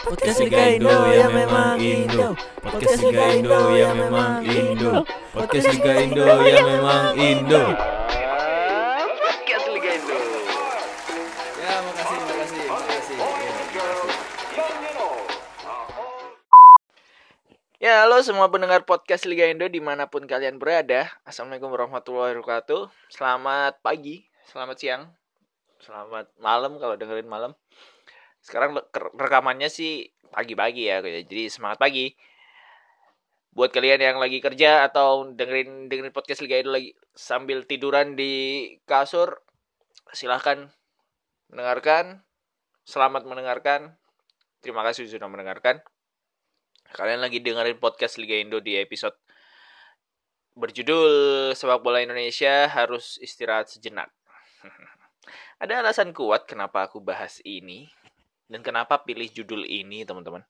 Podcast Liga Indo ya memang Indo. Podcast Liga Indo ya memang Indo. Podcast Liga Indo ya memang Indo. Podcast Liga Indo. Ya makasih makasih makasih. Ya, halo semua pendengar podcast Liga Indo di mana pun kalian berada. Assalamualaikum warahmatullahi wabarakatuh. Selamat pagi, selamat siang, selamat malam kalau dengerin malam. Sekarang rekamannya sih pagi-pagi ya, jadi semangat pagi. Buat kalian yang lagi kerja atau dengerin dengerin podcast Liga Indo lagi sambil tiduran di kasur, silahkan mendengarkan. Selamat mendengarkan. Terima kasih sudah mendengarkan. Kalian lagi dengerin podcast Liga Indo di episode berjudul Sepak Bola Indonesia harus istirahat sejenak. Ada alasan kuat kenapa aku bahas ini dan kenapa pilih judul ini, teman-teman.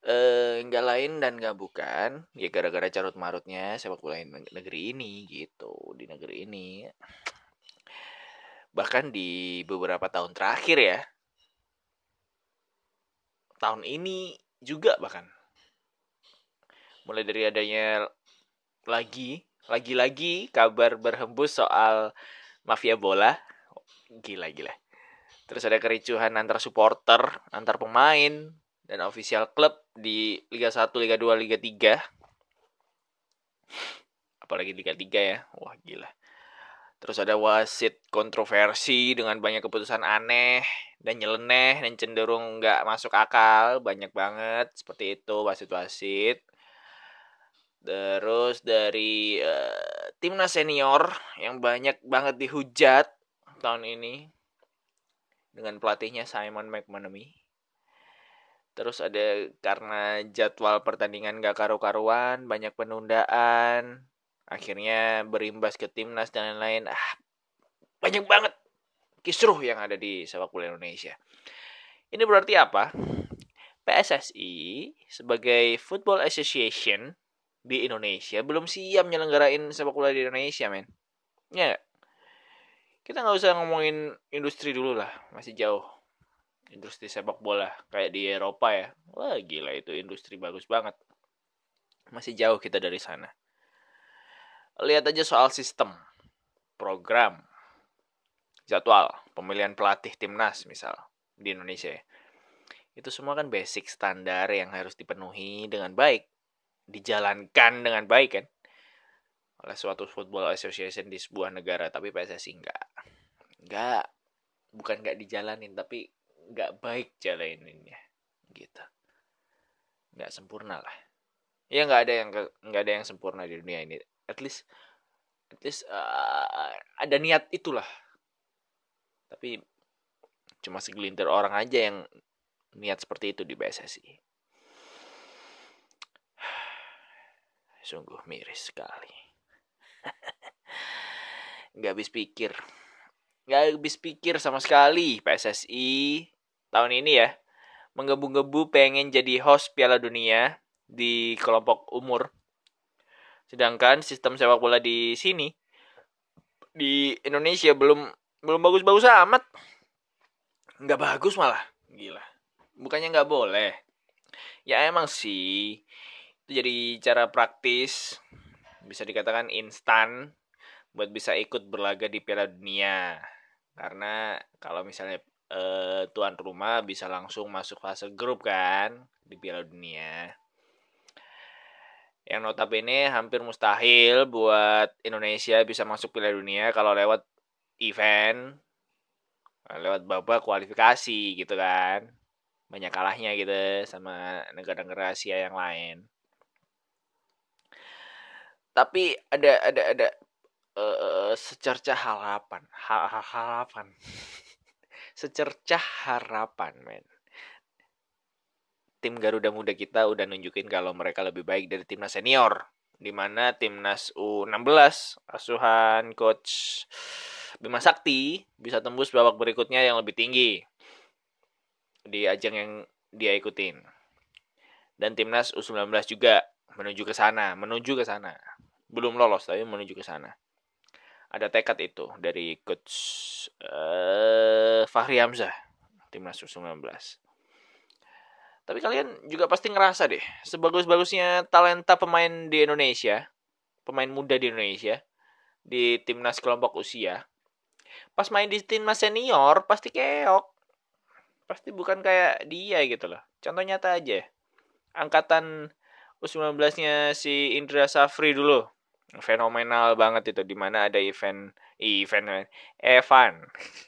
Eh, nggak lain dan nggak bukan ya gara-gara carut marutnya sepak bola negeri ini gitu. Di negeri ini bahkan di beberapa tahun terakhir ya. Tahun ini juga bahkan. Mulai dari adanya lagi lagi-lagi kabar berhembus soal mafia bola. Gila gila terus ada kericuhan antar supporter antar pemain dan official klub di Liga 1, Liga 2, Liga 3 apalagi Liga 3 ya wah gila Terus ada wasit kontroversi dengan banyak keputusan aneh dan nyeleneh dan cenderung nggak masuk akal. Banyak banget seperti itu wasit-wasit. Terus dari eh, timnas senior yang banyak banget dihujat tahun ini dengan pelatihnya Simon McManamy. Terus ada karena jadwal pertandingan gak karu-karuan, banyak penundaan, akhirnya berimbas ke timnas dan lain-lain ah banyak banget kisruh yang ada di sepak bola Indonesia ini berarti apa PSSI sebagai Football Association di Indonesia belum siap nyelenggarain sepak bola di Indonesia men ya nggak? Kita nggak usah ngomongin industri dulu lah masih jauh. Industri sepak bola kayak di Eropa ya. Wah gila itu industri bagus banget. Masih jauh kita dari sana. Lihat aja soal sistem, program, jadwal, pemilihan pelatih timnas misal di Indonesia ya. Itu semua kan basic standar yang harus dipenuhi dengan baik, dijalankan dengan baik kan oleh suatu football association di sebuah negara, tapi PSSI enggak. Enggak, bukan enggak dijalanin, tapi enggak baik jalaninnya gitu. Enggak sempurna lah. Ya nggak ada yang nggak ada yang sempurna di dunia ini at least at least uh, ada niat itulah tapi cuma segelintir orang aja yang niat seperti itu di PSSI sungguh miris sekali nggak habis pikir nggak habis pikir sama sekali PSSI tahun ini ya menggebu-gebu pengen jadi host Piala Dunia di kelompok umur Sedangkan sistem sepak bola di sini di Indonesia belum belum bagus-bagus amat. Nggak bagus malah. Gila. Bukannya nggak boleh. Ya emang sih. Itu jadi cara praktis. Bisa dikatakan instan. Buat bisa ikut berlaga di Piala Dunia. Karena kalau misalnya eh, tuan rumah bisa langsung masuk fase grup kan. Di Piala Dunia yang notabene hampir mustahil buat Indonesia bisa masuk Piala Dunia kalau lewat event lewat babak kualifikasi gitu kan banyak kalahnya gitu sama negara-negara Asia yang lain tapi ada ada ada eh, secercah harapan Ha- ha- harapan secercah harapan men tim Garuda Muda kita udah nunjukin kalau mereka lebih baik dari timnas senior. Di mana timnas U16 asuhan coach Bima Sakti bisa tembus babak berikutnya yang lebih tinggi di ajang yang dia ikutin. Dan timnas U19 juga menuju ke sana, menuju ke sana. Belum lolos tapi menuju ke sana. Ada tekad itu dari coach eh, Fahri Hamzah timnas U19. Tapi kalian juga pasti ngerasa deh, sebagus-bagusnya talenta pemain di Indonesia, pemain muda di Indonesia, di timnas kelompok usia, pas main di timnas senior pasti keok. Pasti bukan kayak dia gitu loh. Contoh nyata aja. Angkatan U19-nya si Indra Safri dulu. Fenomenal banget itu di mana ada event event Evan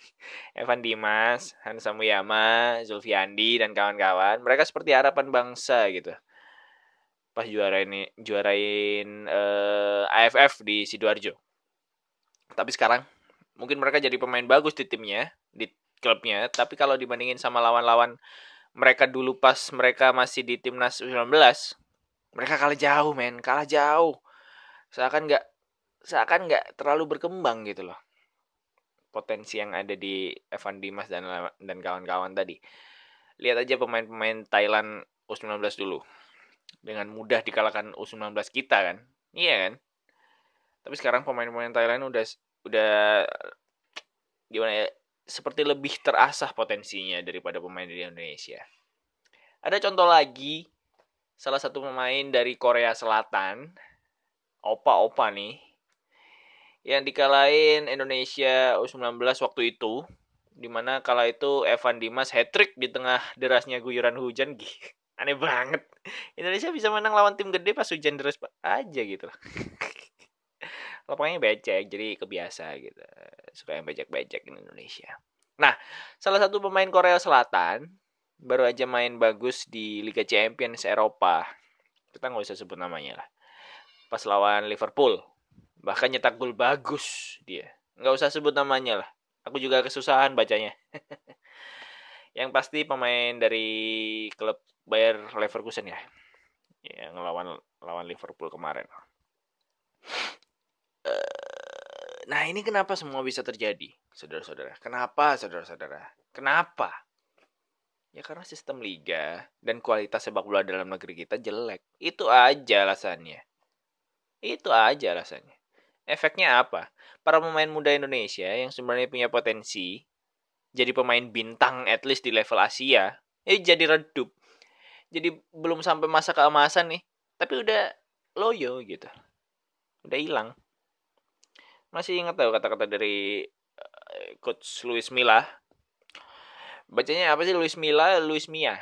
Evan Dimas, Hansa Muyama, Zulfiandi dan kawan-kawan. Mereka seperti harapan bangsa gitu. Pas juara ini juarain uh, AFF di Sidoarjo. Tapi sekarang mungkin mereka jadi pemain bagus di timnya, di klubnya, tapi kalau dibandingin sama lawan-lawan mereka dulu pas mereka masih di timnas U19, mereka kalah jauh, men, kalah jauh. Seakan nggak seakan nggak terlalu berkembang gitu loh potensi yang ada di Evan Dimas dan dan kawan-kawan tadi. Lihat aja pemain-pemain Thailand U19 dulu. Dengan mudah dikalahkan U19 kita kan. Iya kan? Tapi sekarang pemain-pemain Thailand udah udah gimana ya? Seperti lebih terasah potensinya daripada pemain di Indonesia. Ada contoh lagi salah satu pemain dari Korea Selatan, opa-opa nih, yang dikalahin Indonesia U19 waktu itu di mana kala itu Evan Dimas hat trick di tengah derasnya guyuran hujan. Aneh banget. Indonesia bisa menang lawan tim gede pas hujan deras aja gitu lapangannya becek jadi kebiasa gitu. Suka yang becek-becek in Indonesia. Nah salah satu pemain Korea Selatan baru aja main bagus di Liga Champions Eropa. Kita nggak usah sebut namanya lah pas lawan Liverpool Bahkan nyetak gol bagus dia. Nggak usah sebut namanya lah. Aku juga kesusahan bacanya. yang pasti pemain dari klub Bayer Leverkusen ya. Yang ngelawan lawan Liverpool kemarin. Eh, nah ini kenapa semua bisa terjadi, saudara-saudara? Kenapa, saudara-saudara? Kenapa? Ya karena sistem liga dan kualitas sepak bola dalam negeri kita jelek. Itu aja alasannya. Itu aja alasannya. Efeknya apa? Para pemain muda Indonesia yang sebenarnya punya potensi jadi pemain bintang at least di level Asia, eh jadi redup. Jadi belum sampai masa keemasan nih, tapi udah loyo gitu. Udah hilang. Masih ingat tahu kata-kata dari uh, coach Luis Milla? Bacanya apa sih Luis Milla, Luis Mia?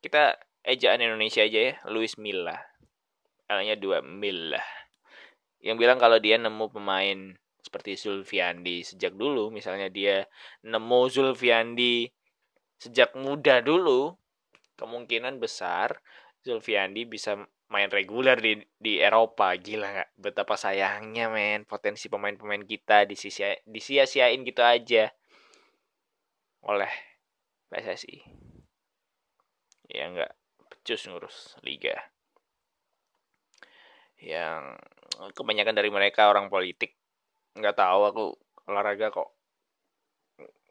Kita ejaan Indonesia aja ya, Luis Milla. L-nya dua Milla yang bilang kalau dia nemu pemain seperti Zulfiandi sejak dulu misalnya dia nemu Zulfiandi sejak muda dulu kemungkinan besar Zulfiandi bisa main reguler di di Eropa. Gila nggak? Betapa sayangnya men potensi pemain-pemain kita disia disia-siain gitu aja. Oleh PSSI ya nggak pecus ngurus liga yang kebanyakan dari mereka orang politik. Nggak tahu aku olahraga kok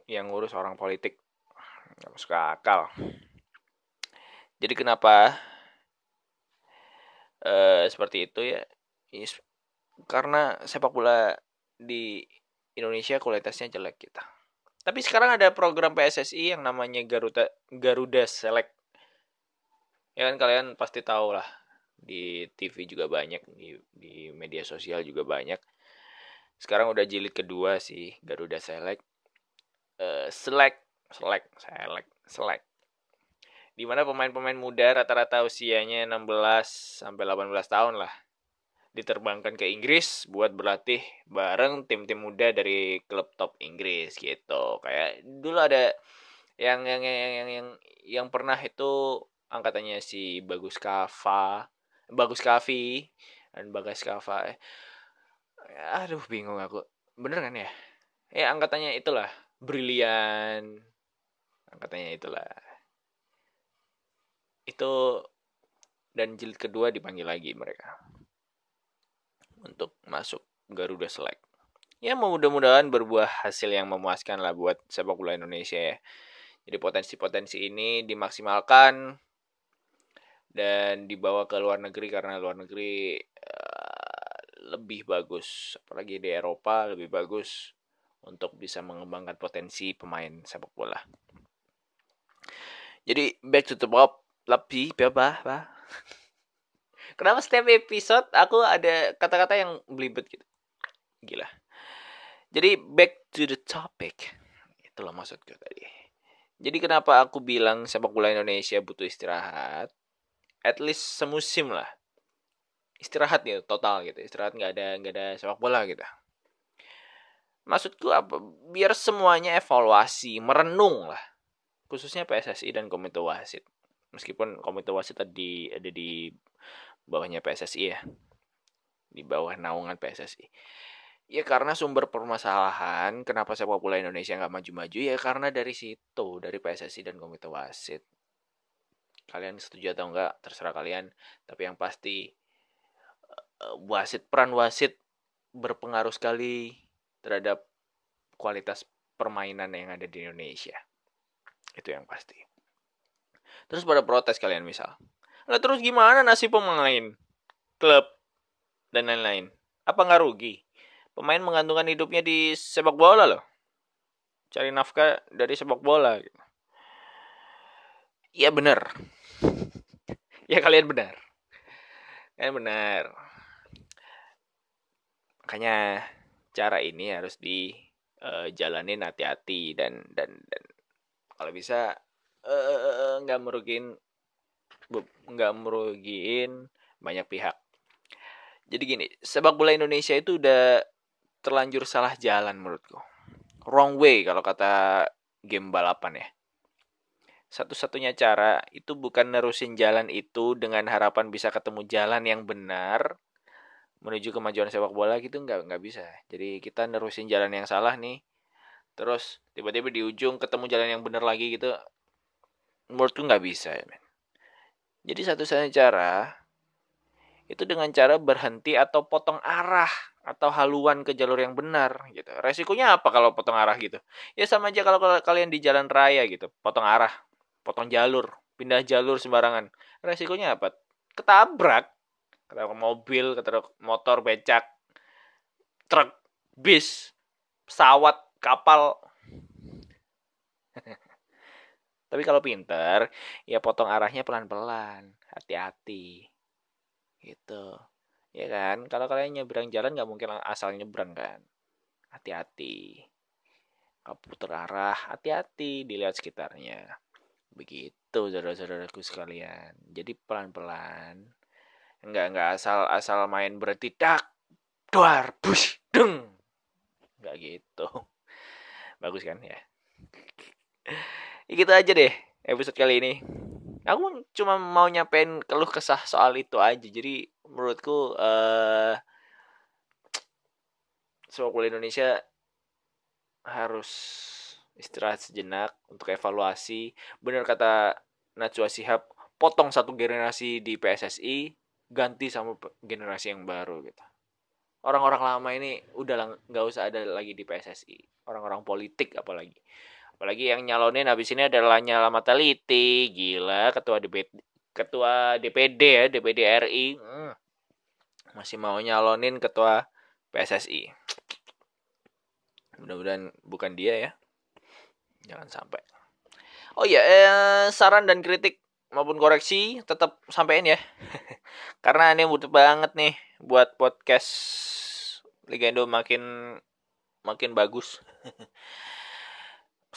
yang ngurus orang politik. Nggak masuk akal. Jadi kenapa uh, seperti itu ya? Karena sepak bola di Indonesia kualitasnya jelek kita. Tapi sekarang ada program PSSI yang namanya Garuda Garuda Select. Ya kan kalian pasti tahu lah di TV juga banyak di di media sosial juga banyak. Sekarang udah jilid kedua sih Garuda Select. Uh, Select Select Select Select. Di mana pemain-pemain muda rata-rata usianya 16 sampai 18 tahun lah. Diterbangkan ke Inggris buat berlatih bareng tim-tim muda dari klub top Inggris gitu. Kayak dulu ada yang yang yang yang yang, yang pernah itu angkatannya si Bagus Kava Bagus Kavi dan Bagas Kava. Aduh bingung aku. Bener kan ya? Eh angkatannya itulah brilian. Angkatannya itulah. Itu dan jilid kedua dipanggil lagi mereka untuk masuk Garuda Select. Ya mudah-mudahan berbuah hasil yang memuaskan lah buat sepak bola Indonesia ya. Jadi potensi-potensi ini dimaksimalkan dan dibawa ke luar negeri karena luar negeri uh, lebih bagus apalagi di Eropa lebih bagus untuk bisa mengembangkan potensi pemain sepak bola. Jadi back to the pop lebih apa apa? Kenapa setiap episode aku ada kata-kata yang belibet gitu? Gila. Jadi back to the topic. Itulah maksudku tadi. Jadi kenapa aku bilang sepak bola Indonesia butuh istirahat? At least semusim lah. Istirahat gitu, total gitu. Istirahat nggak ada nggak ada sepak bola gitu. Maksudku apa? Biar semuanya evaluasi, merenung lah. Khususnya PSSI dan Komite Wasit. Meskipun Komite Wasit tadi ada di bawahnya PSSI ya. Di bawah naungan PSSI. Ya karena sumber permasalahan kenapa sepak bola Indonesia nggak maju-maju ya karena dari situ dari PSSI dan Komite Wasit. Kalian setuju atau enggak terserah kalian. Tapi yang pasti uh, wasit peran wasit berpengaruh sekali terhadap kualitas permainan yang ada di Indonesia. Itu yang pasti. Terus pada protes kalian misal. Lah terus gimana nasib pemain, klub, dan lain-lain? Apa nggak rugi? Pemain menggantungkan hidupnya di sepak bola loh. Cari nafkah dari sepak bola. Ya benar. Ya kalian benar. Kalian benar. Makanya cara ini harus dijalanin hati-hati dan dan dan kalau bisa nggak uh, merugiin nggak merugiin banyak pihak. Jadi gini, sepak bola Indonesia itu udah terlanjur salah jalan menurutku. Wrong way kalau kata game balapan ya. Satu-satunya cara itu bukan nerusin jalan itu dengan harapan bisa ketemu jalan yang benar menuju kemajuan sepak bola gitu nggak nggak bisa. Jadi kita nerusin jalan yang salah nih, terus tiba-tiba di ujung ketemu jalan yang benar lagi gitu, menurutku nggak bisa ya men. Jadi satu-satunya cara itu dengan cara berhenti atau potong arah atau haluan ke jalur yang benar gitu. Resikonya apa kalau potong arah gitu? Ya sama aja kalau kalian di jalan raya gitu, potong arah, potong jalur, pindah jalur sembarangan. Resikonya apa? Ketabrak, ketabrak mobil, ketabrak motor, becak, truk, bis, pesawat, kapal. Tapi kalau pinter, ya potong arahnya pelan-pelan, hati-hati. Gitu. Ya kan? Kalau kalian nyebrang jalan nggak mungkin asal nyebrang kan? Hati-hati. Putar arah hati-hati dilihat sekitarnya begitu saudara-saudaraku sekalian. Jadi pelan-pelan nggak nggak asal asal main berarti dak duar bush deng nggak gitu. Bagus kan ya, ya gitu aja deh episode kali ini. Aku cuma mau nyampein keluh kesah soal itu aja. Jadi menurutku uh, sepak bola Indonesia harus istirahat sejenak untuk evaluasi. Benar kata Najwa Sihab potong satu generasi di PSSI ganti sama generasi yang baru gitu. Orang-orang lama ini udah nggak usah ada lagi di PSSI orang-orang politik apalagi. Apalagi yang nyalonin habis ini adalah Nyala Mataliti gila ketua DPD ketua DPD ya DPD RI hmm. masih mau nyalonin ketua PSSI mudah-mudahan bukan dia ya jangan sampai oh iya eh, saran dan kritik maupun koreksi tetap sampein ya karena ini butuh banget nih buat podcast Liga Indo makin makin bagus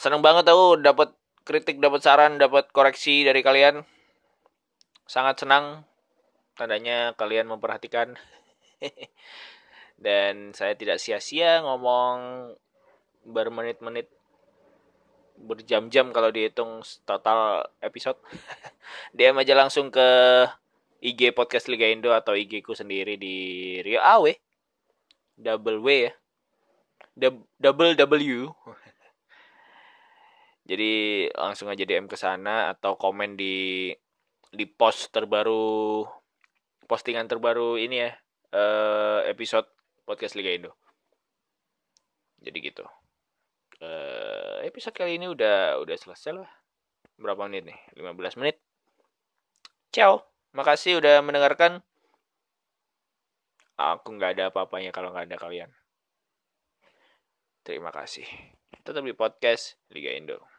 seneng banget tau dapat kritik, dapat saran, dapat koreksi dari kalian. Sangat senang tandanya kalian memperhatikan. Dan saya tidak sia-sia ngomong bermenit-menit berjam-jam kalau dihitung total episode. DM aja langsung ke IG podcast Liga Indo atau IG ku sendiri di Rio Awe. Double W ya. Double W. Jadi langsung aja DM ke sana atau komen di di post terbaru postingan terbaru ini ya uh, episode podcast Liga Indo. Jadi gitu. Uh, episode kali ini udah udah selesai lah. Berapa menit nih? 15 menit. Ciao. Makasih udah mendengarkan. Aku nggak ada apa-apanya kalau nggak ada kalian. Terima kasih. Tetap di podcast Liga Indo.